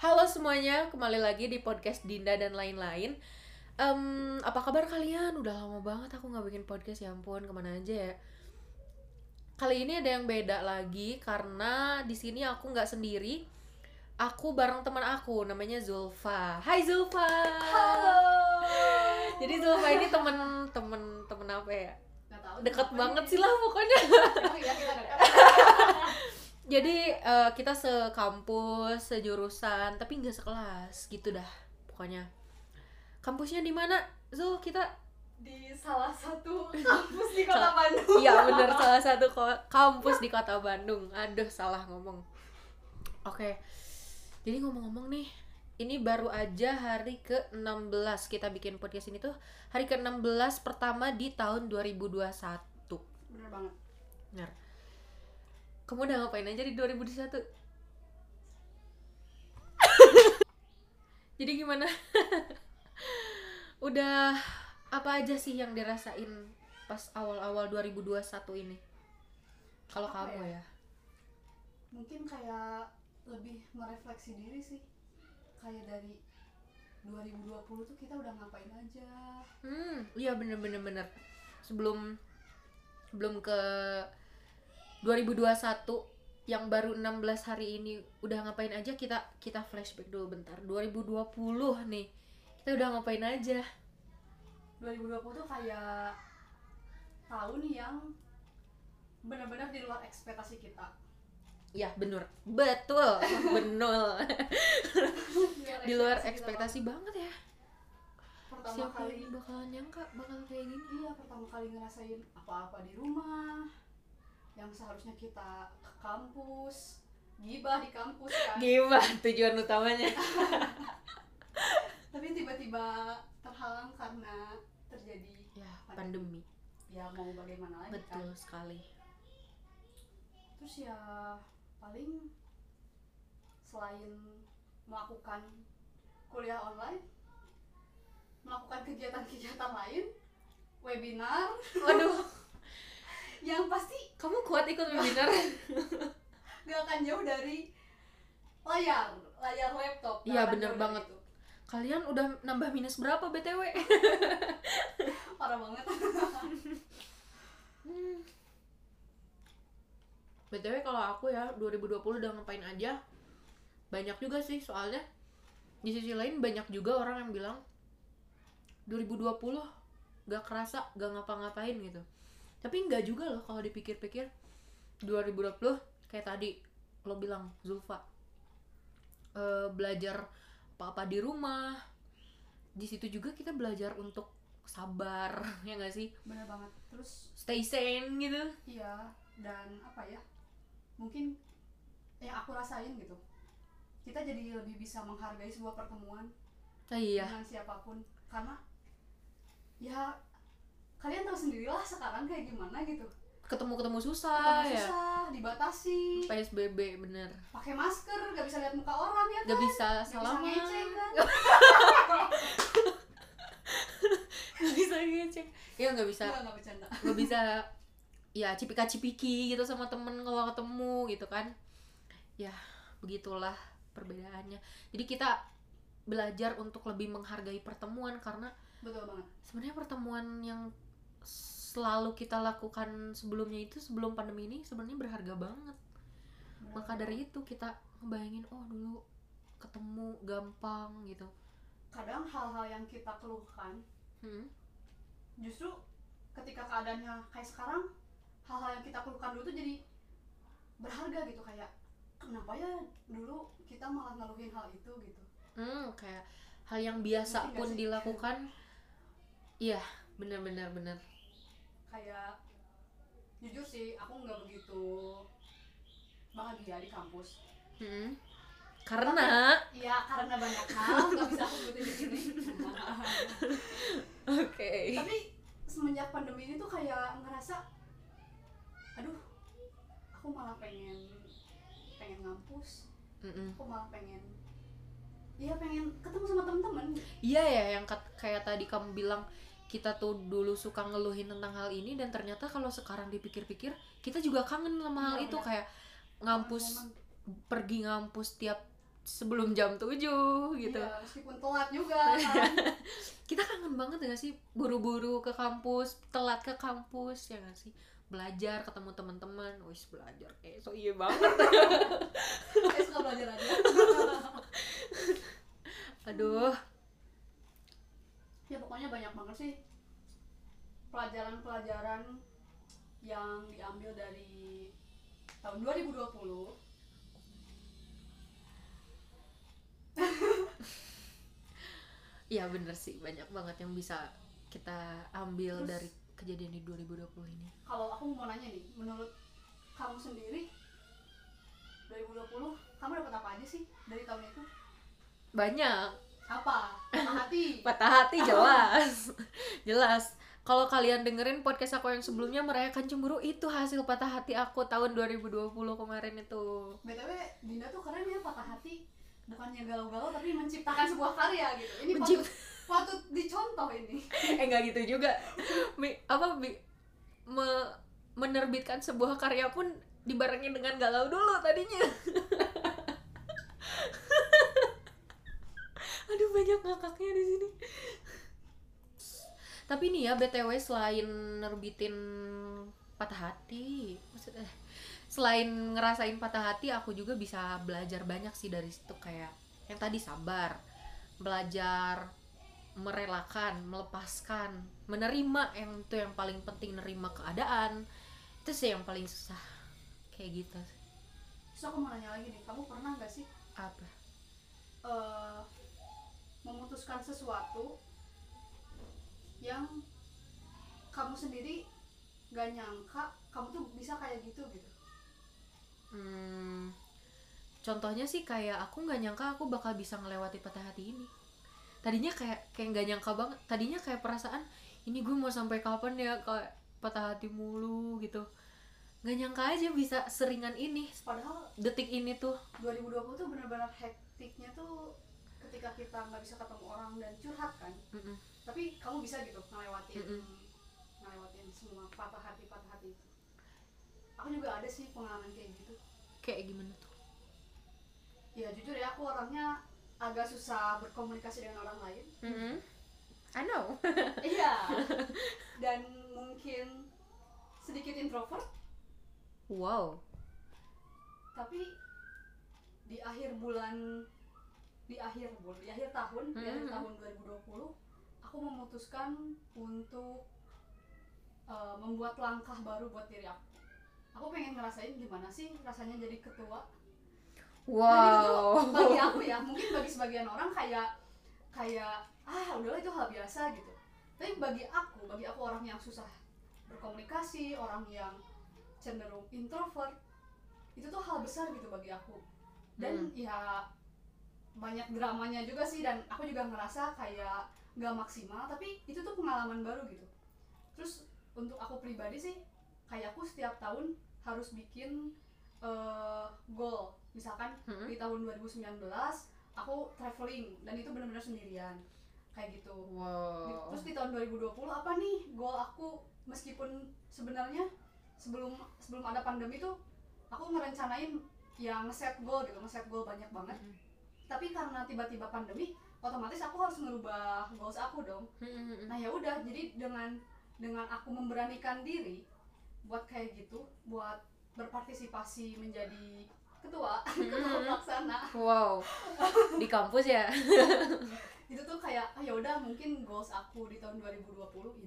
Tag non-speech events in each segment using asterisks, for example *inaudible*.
Halo semuanya, kembali lagi di podcast Dinda dan lain-lain. Em, apa kabar kalian? Udah lama banget aku nggak bikin podcast ya ampun, ke mana aja ya? Kali ini ada yang beda lagi karena di sini aku nggak sendiri. Aku bareng teman aku, namanya Zulfa. Hai Zulfa. Halo. Jadi Zulfa ini temen temen temen apa ya? Kenapa banget sih lah pokoknya. Emang iya kita dekat. Jadi eh, kita sekampus, sejurusan, tapi nggak sekelas gitu dah pokoknya. Kampusnya di mana? Zul, kita di salah satu kampus di kota Bandung. Iya bener salah satu kampus di kota Bandung. Aduh salah ngomong. Oke. Jadi ngomong-ngomong nih, ini baru aja hari ke-16 kita bikin podcast ini tuh hari ke-16 pertama di tahun 2021. Bener banget. Bener. Kamu udah ngapain aja di 2021? *laughs* Jadi gimana? *laughs* udah apa aja sih yang dirasain pas awal-awal 2021 ini? Kalau kamu ya? ya? Mungkin kayak lebih merefleksi diri sih. Kayak dari 2020 tuh kita udah ngapain aja. Hmm, iya bener bener bener. Sebelum sebelum ke 2021 yang baru 16 hari ini udah ngapain aja kita kita flashback dulu bentar. 2020 nih. Kita udah ngapain aja? 2020 tuh kayak tahun yang benar-benar di luar ekspektasi kita. Ya, bener. Betul. Benul. *laughs* Di luar ekspektasi banget ya. Pertama Siapa kali yang bakalan nyangka bakal kayak gini? Iya, pertama kali ngerasain apa-apa di rumah yang seharusnya kita ke kampus, gibah di kampus kan. Gimana tujuan utamanya? *laughs* Tapi tiba-tiba terhalang karena terjadi Ya, pandemi. ya mau bagaimana lagi kan. Betul sekali. Terus ya paling selain melakukan kuliah online, melakukan kegiatan-kegiatan lain, webinar Waduh, *laughs* yang pasti kamu kuat ikut webinar? *laughs* gak akan jauh dari layar layar laptop Iya, bener banget. itu. Kalian udah nambah minus berapa BTW? *laughs* parah banget Hmm. BTW kalau aku ya 2020 udah ngapain aja Banyak juga sih soalnya Di sisi lain banyak juga orang yang bilang 2020 gak kerasa, gak ngapa-ngapain gitu. Tapi enggak juga loh kalau dipikir-pikir 2020 kayak tadi lo bilang Zulfa. Eh, Belajar apa-apa di rumah di situ juga kita belajar untuk sabar *laughs* ya gak sih? Bener banget. Terus stay sane gitu. Iya dan apa ya mungkin yang aku rasain gitu kita jadi lebih bisa menghargai sebuah pertemuan Ah, iya. dengan siapa pun. Karena ya kalian tahu sendirilah sekarang kayak gimana gitu. Ketemu ketemu susah Ketemu ya? susah dibatasi. Psbb bener. Pakai masker gak bisa lihat muka orang ya gak kan? bisa Gak bisa salaman. ngecek kan? *laughs* *laughs* Gak bisa ngecek. Ya nggak bisa. Bercanda. Nggak bisa ya cipika cipiki gitu sama temen kalau ketemu gitu kan. Ya begitulah perbedaannya. Jadi kita belajar untuk lebih menghargai pertemuan karena betul banget. sebenarnya pertemuan yang selalu kita lakukan sebelumnya itu sebelum pandemi ini sebenarnya berharga banget. Maka dari itu kita ngebayangin oh dulu ketemu gampang gitu. Kadang hal-hal yang kita keluhkan hmm. justru ketika keadaannya kayak sekarang hal-hal yang kita keluhkan dulu tuh jadi berharga gitu kayak kenapa ya dulu kita malah ngeluhin hal itu gitu? Hmm, kayak hal yang biasa nggak pun sih? dilakukan. Iya benar-benar benar kayak jujur sih aku nggak begitu bahagia di kampus. Hmm. karena Iya karena banyak hal nggak bisa aku sebutin di sini. *laughs* Oke. Tapi semenjak pandemi ini tuh kayak ngerasa aduh aku malah pengen pengen ngampus Mm-mm. aku malah pengen iya pengen ketemu sama temen-temen. Iya ya yang kayak tadi kamu bilang kita tuh dulu suka ngeluhin tentang hal ini dan ternyata kalau sekarang dipikir-pikir kita juga kangen sama hal Iya, itu. kayak ngampus Momen. pergi ngampus tiap sebelum jam 7 gitu. Iya, meskipun telat juga *laughs* kan. Kita kangen banget gak sih? Buru-buru ke kampus telat ke kampus ya gak sih belajar ketemu teman-teman. Wis belajar. Eh so iya banget. *laughs* Saya suka belajar aja. *laughs* Aduh. Ya pokoknya banyak banget sih pelajaran-pelajaran yang diambil dari tahun 2020 *laughs* Iya bener sih. Banyak banget yang bisa kita ambil Terus- dari kejadian di 2020 ini? Kalau aku mau nanya nih menurut kamu sendiri 2020 kamu dapat apa aja sih dari tahun itu? Banyak. Apa? Patah hati. *laughs* Patah hati jelas. *laughs* Jelas. Kalau kalian dengerin podcast aku yang sebelumnya merayakan cemburu itu hasil patah hati aku tahun 2020 kemarin itu. Btw Dinda tuh keren ya patah hati. Bukannya galau-galau tapi menciptakan sebuah karya gitu. Ini Mencipt- patut dicontoh ini. *laughs* Eh nggak gitu juga. Mi- apa bi- me- menerbitkan sebuah karya pun dibarengin dengan galau dulu tadinya. *laughs* Aduh banyak ngakaknya di sini. Tapi nih ya btw selain nerbitin patah hati maksudnya selain ngerasain patah hati aku juga bisa belajar banyak sih dari situ. Kayak yang tadi sabar belajar merelakan, melepaskan, menerima yang itu yang paling penting nerima keadaan. Itu sih yang paling susah. Kayak gitu. terus aku mau nanya lagi nih kamu pernah nggak sih Apa? eh, memutuskan sesuatu yang kamu sendiri gak nyangka kamu tuh bisa kayak gitu gitu Hmm, contohnya sih kayak aku nggak nyangka aku bakal bisa ngelewati patah hati ini. Tadinya kayak kayak nggak nyangka banget. Tadinya kayak perasaan ini gue mau sampai kapan ya kayak patah hati mulu gitu. Nggak nyangka aja bisa seringan ini padahal detik ini tuh. 2020 tuh benar-benar hektiknya tuh ketika kita nggak bisa ketemu orang dan curhat kan Mm-mm. tapi kamu bisa gitu ngelewatin Mm-mm. ngelewatin semua patah hati patah hati itu aku juga ada sih pengalaman kayak gitu Kayak gimana tuh? ya jujur ya aku orangnya agak susah berkomunikasi dengan orang lain Mm-hmm. I know. *laughs* iya *laughs* dan mungkin sedikit introvert wow. tapi di akhir bulan di akhir bulan di akhir tahun di akhir Mhm. tahun 2020 aku memutuskan untuk uh, membuat langkah baru buat diri aku aku pengen ngerasain gimana sih rasanya jadi ketua Wow. bagi aku ya mungkin bagi sebagian orang kayak kayak ah udahlah itu hal biasa gitu tapi bagi aku bagi aku orang yang susah berkomunikasi orang yang cenderung introvert itu tuh hal besar gitu bagi aku dan Hmm. ya banyak dramanya juga sih dan aku juga ngerasa kayak nggak maksimal tapi itu tuh pengalaman baru gitu terus untuk aku pribadi sih kayak aku setiap tahun harus bikin eh, goal misalkan Hmm. di tahun 2019 aku traveling dan itu benar-benar sendirian kayak gitu Di- Wow. terus di tahun 2020 apa nih goal aku meskipun sebenarnya sebelum sebelum ada pandemi tuh aku ngerencanain yang ngeset goal gitu ngeset goal banyak banget Mm. tapi karena tiba-tiba pandemi otomatis aku harus ngerubah goals aku dong Mm-mm. nah ya udah jadi dengan dengan aku memberanikan diri buat kayak gitu buat berpartisipasi menjadi ketua *laughs* ketua Mm-mm. pelaksana Wow. *laughs* Di kampus ya? itu tuh kayak ah ya udah mungkin goals aku di tahun 2020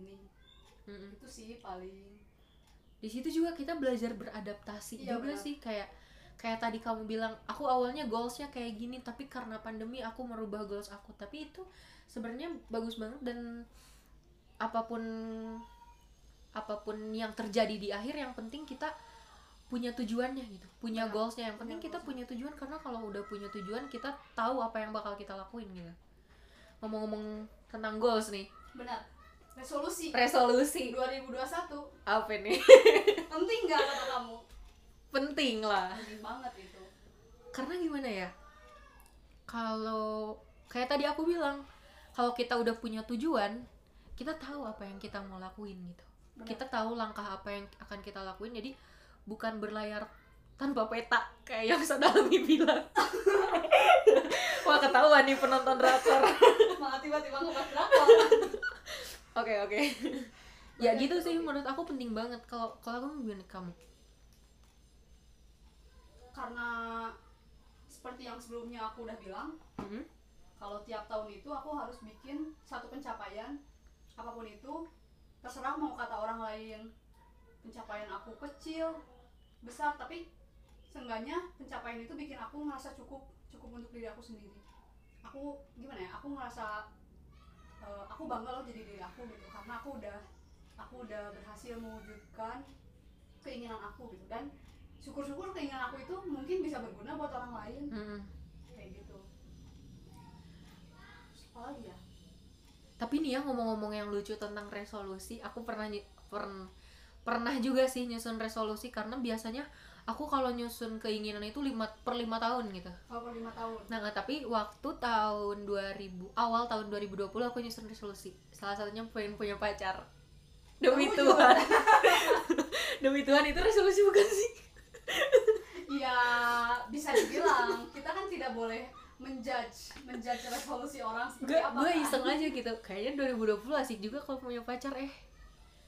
ini Mm-mm. itu sih paling Di situ juga kita belajar beradaptasi Iya, juga benar. sih kayak kayak tadi kamu bilang aku awalnya goalsnya kayak gini tapi karena pandemi aku merubah goals aku tapi itu sebenarnya bagus banget dan apa pun apa pun yang terjadi di akhir yang penting kita punya tujuannya gitu punya Benar. goalsnya. Yang penting kita punya tujuan karena kalau udah punya tujuan kita tahu apa yang bakal kita lakuin gitu. Ngomong-ngomong tentang goals nih. Benar. Resolusi. Resolusi. 2021 apa nih *laughs* penting nggak kata kamu? Penting lah. Penting banget itu. Karena gimana ya? Kalau kayak tadi aku bilang kalau kita udah punya tujuan kita tahu apa yang kita mau lakuin gitu. Benar. kita tahu langkah apa yang akan kita lakuin jadi bukan berlayar tanpa peta kayak yang Sadalami bilang. *laughs* Wah ketahuan nih penonton drakor. *laughs* Malah tiba-tiba ngebahas drakor. Oke oke. Ya gitu sih menurut aku penting banget. Kalau kalau kamu gimana kamu? Karena seperti yang sebelumnya aku udah bilang Mhm. kalau tiap tahun itu aku harus bikin satu pencapaian. Apa pun itu terserah mau kata orang lain. Pencapaian aku kecil besar tapi seenggaknya pencapaian itu bikin aku ngerasa cukup cukup untuk diri aku sendiri. Aku gimana ya aku ngerasa eh, aku bangga loh jadi diri aku gitu karena aku udah aku udah berhasil mewujudkan keinginan aku gitu. Dan syukur-syukur keinginan aku itu mungkin bisa berguna buat orang lain. Mhm. kayak gitu. Apa lagi ya? Tapi nih ya ngomong-ngomong yang lucu tentang resolusi aku pernah ny- pern- pernah juga sih nyusun resolusi karena biasanya aku kalau nyusun keinginan itu lima per lima tahun gitu. Kalau per lima tahun. Nah tapi waktu tahun 2000 awal tahun 2020 aku nyusun resolusi. Salah satunya pengen punya pacar. Demi Oh, Tuhan. *laughs* demi Tuhan itu resolusi bukan sih? Ya bisa dibilang kita kan tidak boleh menjudge menjudge resolusi orang seperti gue apa gue kan? iseng aja gitu. Kayaknya 2020 asik juga kalau punya pacar eh.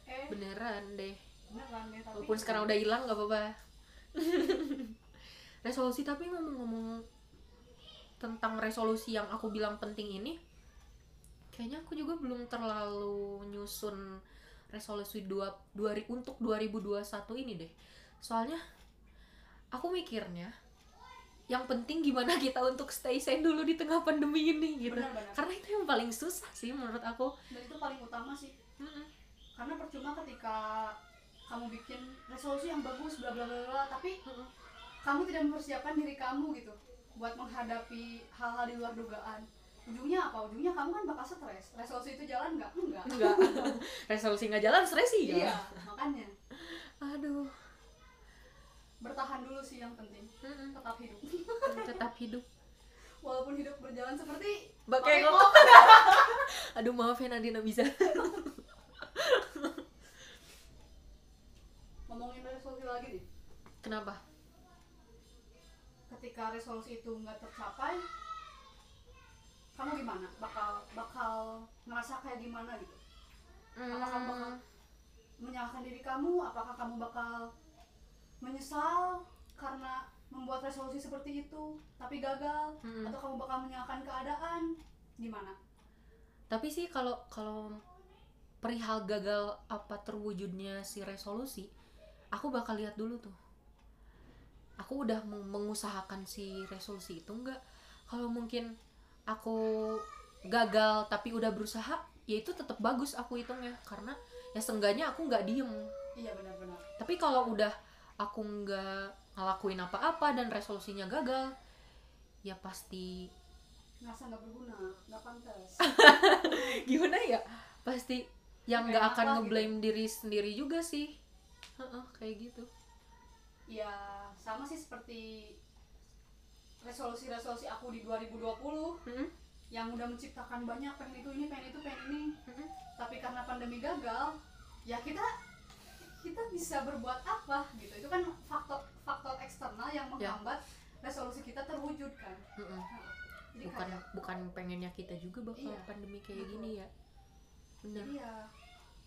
Eh? Beneran deh beneran deh tapi walaupun sekarang udah hilang nggak apa-apa. *laughs* Resolusi tapi ngomong-ngomong tentang resolusi yang aku bilang penting ini kayaknya aku juga belum terlalu nyusun resolusi dua, dua untuk 2021 ini deh. Soalnya aku mikirnya yang penting gimana *laughs* kita untuk stay sane dulu di tengah pandemi ini gitu. Benar-benar karena itu yang paling susah sih menurut aku. Dan itu paling utama sih. Mm-mm. karena percuma ketika kamu bikin resolusi yang bagus bla bla bla bla tapi Mm-mm. kamu tidak mempersiapkan diri kamu gitu buat menghadapi hal-hal di luar dugaan. Ujungnya apa? Ujungnya kamu kan bakal stres. Resolusi itu jalan nggak? Enggak. Enggak. *laughs* Resolusi nggak jalan stres sih. Ya iya makanya. Aduh. Bertahan dulu sih yang penting. Tetap hidup. Tetap hidup. *laughs* Walaupun hidup berjalan seperti bakengok. *laughs* aduh maaf ya Nadina bisa ngomongin resolusi lagi nih kenapa? Ketika resolusi itu nggak tercapai kamu gimana? Bakal bakal ngerasa kayak gimana gitu? Apa kamu bakal menyalahkan diri kamu? Apakah kamu bakal menyesal karena membuat resolusi seperti itu tapi gagal? Mm-mm. atau kamu bakal menyalahkan keadaan? Gimana? Tapi sih kalau kalau perihal gagal apa terwujudnya si resolusi aku bakal lihat dulu tuh. Aku udah mengusahakan si resolusi itu enggak kalau mungkin aku gagal tapi udah berusaha ya itu tetap bagus aku hitungnya. Karena ya seenggaknya aku nggak diem. Iya benar-benar tapi kalau udah aku nggak ngelakuin apa-apa dan resolusinya gagal ya pasti ngerasa nggak berguna nggak pantas. *laughs* Gimana ya? Pasti yang nggak akan ngeblame diri sendiri juga sih Heeh, kayak gitu ya sama sih seperti resolusi-resolusi aku di 2020 Mm-mm, yang udah menciptakan banyak pengen itu ini pengen itu pengen ini mm-mm. tapi karena pandemi gagal ya kita kita bisa berbuat apa gitu itu kan faktor faktor eksternal yang Ya. menghambat resolusi kita terwujud kan Mm-mm. jadi bukan kayak bukan pengennya kita juga bakal Iya, pandemi kayak betul. gini ya jadi ya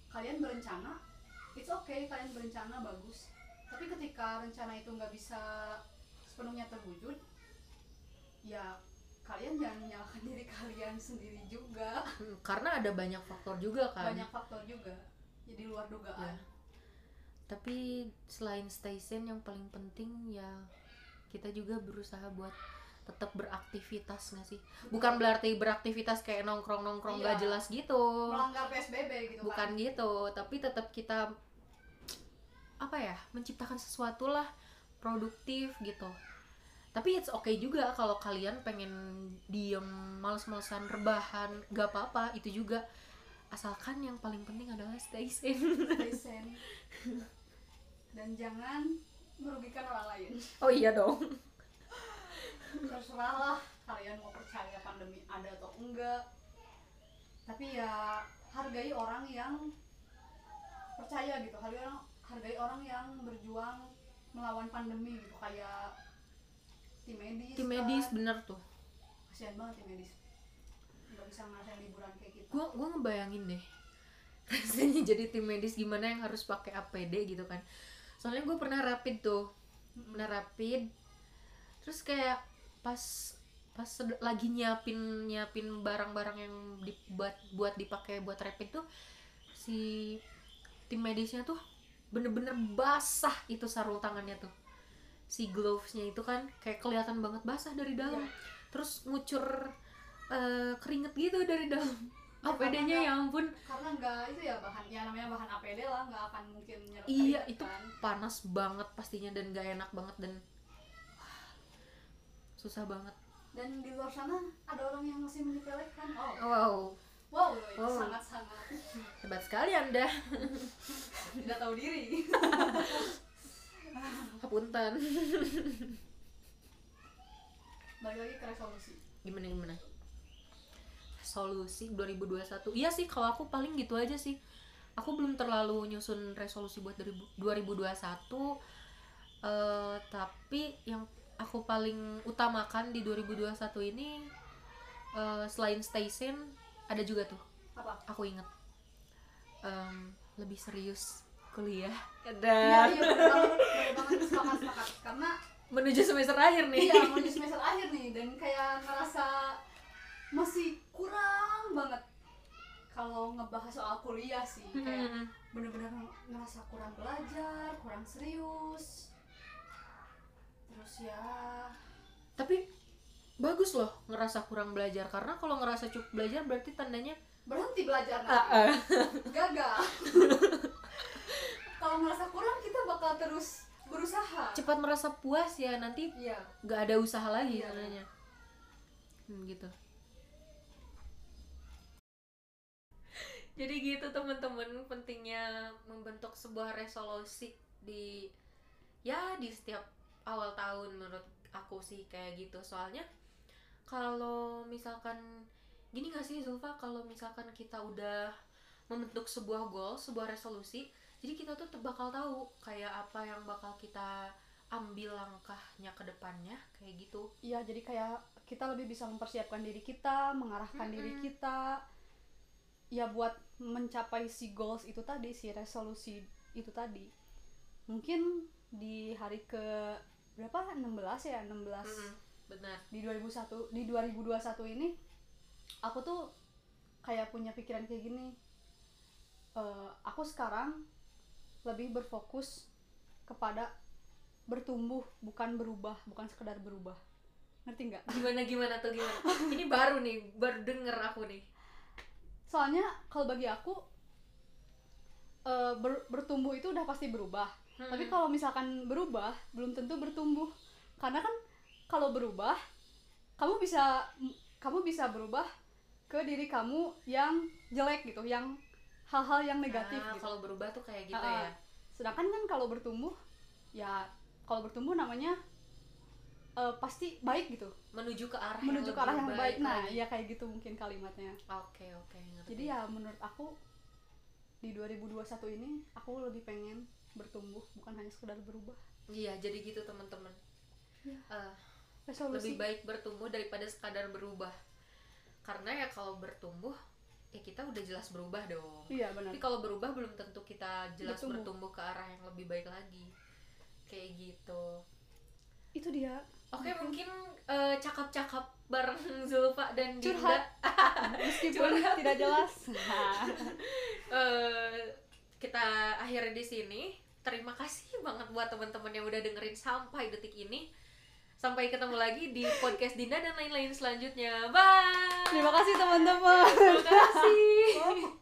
kalian berencana it's okay kalian berencana bagus. Tapi ketika rencana itu nggak bisa sepenuhnya terwujud ya kalian jangan menyalahkan *laughs* diri kalian sendiri juga. Mm, karena ada banyak faktor juga kan. Banyak faktor juga. Jadi luar dugaan. Ya. tapi selain stay sane yang paling penting ya kita juga berusaha buat tetap beraktivitas nggak sih? Bukan berarti beraktivitas kayak nongkrong nongkrong nggak Iya. jelas gitu. Melanggar psbb gitu bukan kan. gitu tapi tetap kita apa ya menciptakan sesuatu lah produktif gitu. Tapi it's okay juga kalau kalian pengen diem males-malesan rebahan gak apa-apa itu juga. Asalkan yang paling penting adalah stay safe stay sane. Dan jangan merugikan orang lain. Oh iya dong. Terserah lah kalian mau percaya pandemi ada atau enggak. Tapi ya hargai orang yang percaya gitu. Hargai orang hargai orang yang berjuang melawan pandemi gitu. Kayak tim medis tim kan. medis bener tuh. Kasihan banget tim medis. Nggak bisa ngerasain liburan kayak gitu. Gue gue ngebayangin deh. *laughs* Rasanya jadi tim medis gimana yang harus pakai APD gitu kan. Soalnya gue pernah rapid tuh. Pernah rapid. Terus kayak pas pas lagi nyiapin nyiapin barang-barang yang dibuat buat dipakai buat rapid tuh si tim medisnya tuh bener-bener basah itu sarung tangannya tuh. Si glovesnya itu kan kayak kelihatan banget basah dari dalam. Iya. terus ngucur eh, keringet gitu dari dalam. Ya, *laughs* APD-nya ya ampun. karena nggak itu ya bahan ya namanya bahan APD lah nggak akan mungkin nyerap Iya, itu kan. panas banget pastinya dan gak enak banget dan wah, susah banget. Dan di luar sana ada orang yang masih menyepelekan. Oh wow. Wow Wow. sangat sangat hebat sekali anda *laughs* tidak tahu diri. *laughs* Hapunten balik lagi ke resolusi. Gimana gimana? Solusi 2021 iya sih kalau aku paling gitu aja sih. Aku belum terlalu nyusun resolusi buat 2000 2021 eh tapi yang aku paling utamakan di 2021 ini eh, selain stay sane ada juga tuh. Apa? Aku inget Em, lebih serius kuliah. Iya dan iya bener banget bener banget. Sepakat sepakat. Karena menuju semester akhir nih. Iya di semester akhir nih. Dan kayak ngerasa masih kurang banget kalau ngebahas soal kuliah sih. Kayak Mm-mm. bener-bener ngerasa kurang belajar kurang serius. Terus ya. Tapi bagus loh ngerasa kurang belajar. Karena kalau ngerasa cukup belajar berarti tandanya berhenti belajar Ah, nanti gagal. Kalau ngerasa kurang kita bakal terus berusaha. Cepat merasa puas ya nanti iya. nggak ada usaha lagi Iya. sebenarnya. Hmm, gitu. Jadi gitu teman-teman pentingnya membentuk sebuah resolusi di ya di setiap awal tahun menurut aku sih kayak gitu. Soalnya kalau misalkan gini gak sih Zulfa? Kalau misalkan kita udah membentuk sebuah goal sebuah resolusi jadi kita tuh bakal tahu kayak apa yang bakal kita ambil langkahnya ke depannya kayak gitu. Iya jadi kayak kita lebih bisa mempersiapkan diri kita mengarahkan diri Mm-mm. kita. Ya buat mencapai si goals itu tadi si resolusi itu tadi. Mungkin di hari ke berapa? 16 ya? 16 Mm-mm, benar. di 2001 di 2021 ini aku tuh kayak punya pikiran kayak gini Eh, aku sekarang lebih berfokus kepada bertumbuh bukan berubah bukan sekedar berubah. Ngerti nggak? Gimana gimana tuh gimana? Ini baru nih baru denger aku nih. Soalnya kalau bagi aku eh, ber- bertumbuh itu udah pasti berubah. Hmm. tapi kalau misalkan berubah belum tentu bertumbuh. Karena kan kalau berubah kamu bisa kamu bisa berubah ke diri kamu yang jelek gitu yang hal-hal yang negatif Nah, gitu. kalau berubah tuh kayak gitu Ah, ya. Sedangkan kan kalau bertumbuh ya kalau bertumbuh namanya eh, pasti baik gitu. Menuju ke arah menuju yang ke arah yang baik nah lagi. ya kayak gitu mungkin kalimatnya. Oke oke ngerti. Jadi ya menurut aku di 2021 ini aku lebih pengen bertumbuh bukan hanya sekedar berubah. Iya jadi gitu teman-teman. Iya. Eh, resolusi lebih baik bertumbuh daripada sekadar berubah. Karena ya kalau bertumbuh ya kita udah jelas berubah dong. Iya benar. Tapi kalau berubah belum tentu kita jelas Bertumbuh. bertumbuh, ke arah yang lebih baik lagi. Kayak gitu. Itu dia. Oke mungkin eh, cakap-cakap bareng *laughs* Zulfa dan Dinda. Curhat. *laughs* meskipun tidak jelas. *laughs* Eh, kita akhiri di sini. Terima kasih banget buat teman-teman yang udah dengerin sampai detik ini. Sampai ketemu lagi di podcast Dinda dan lain-lain selanjutnya. Bye. Terima kasih teman-teman. Terima kasih.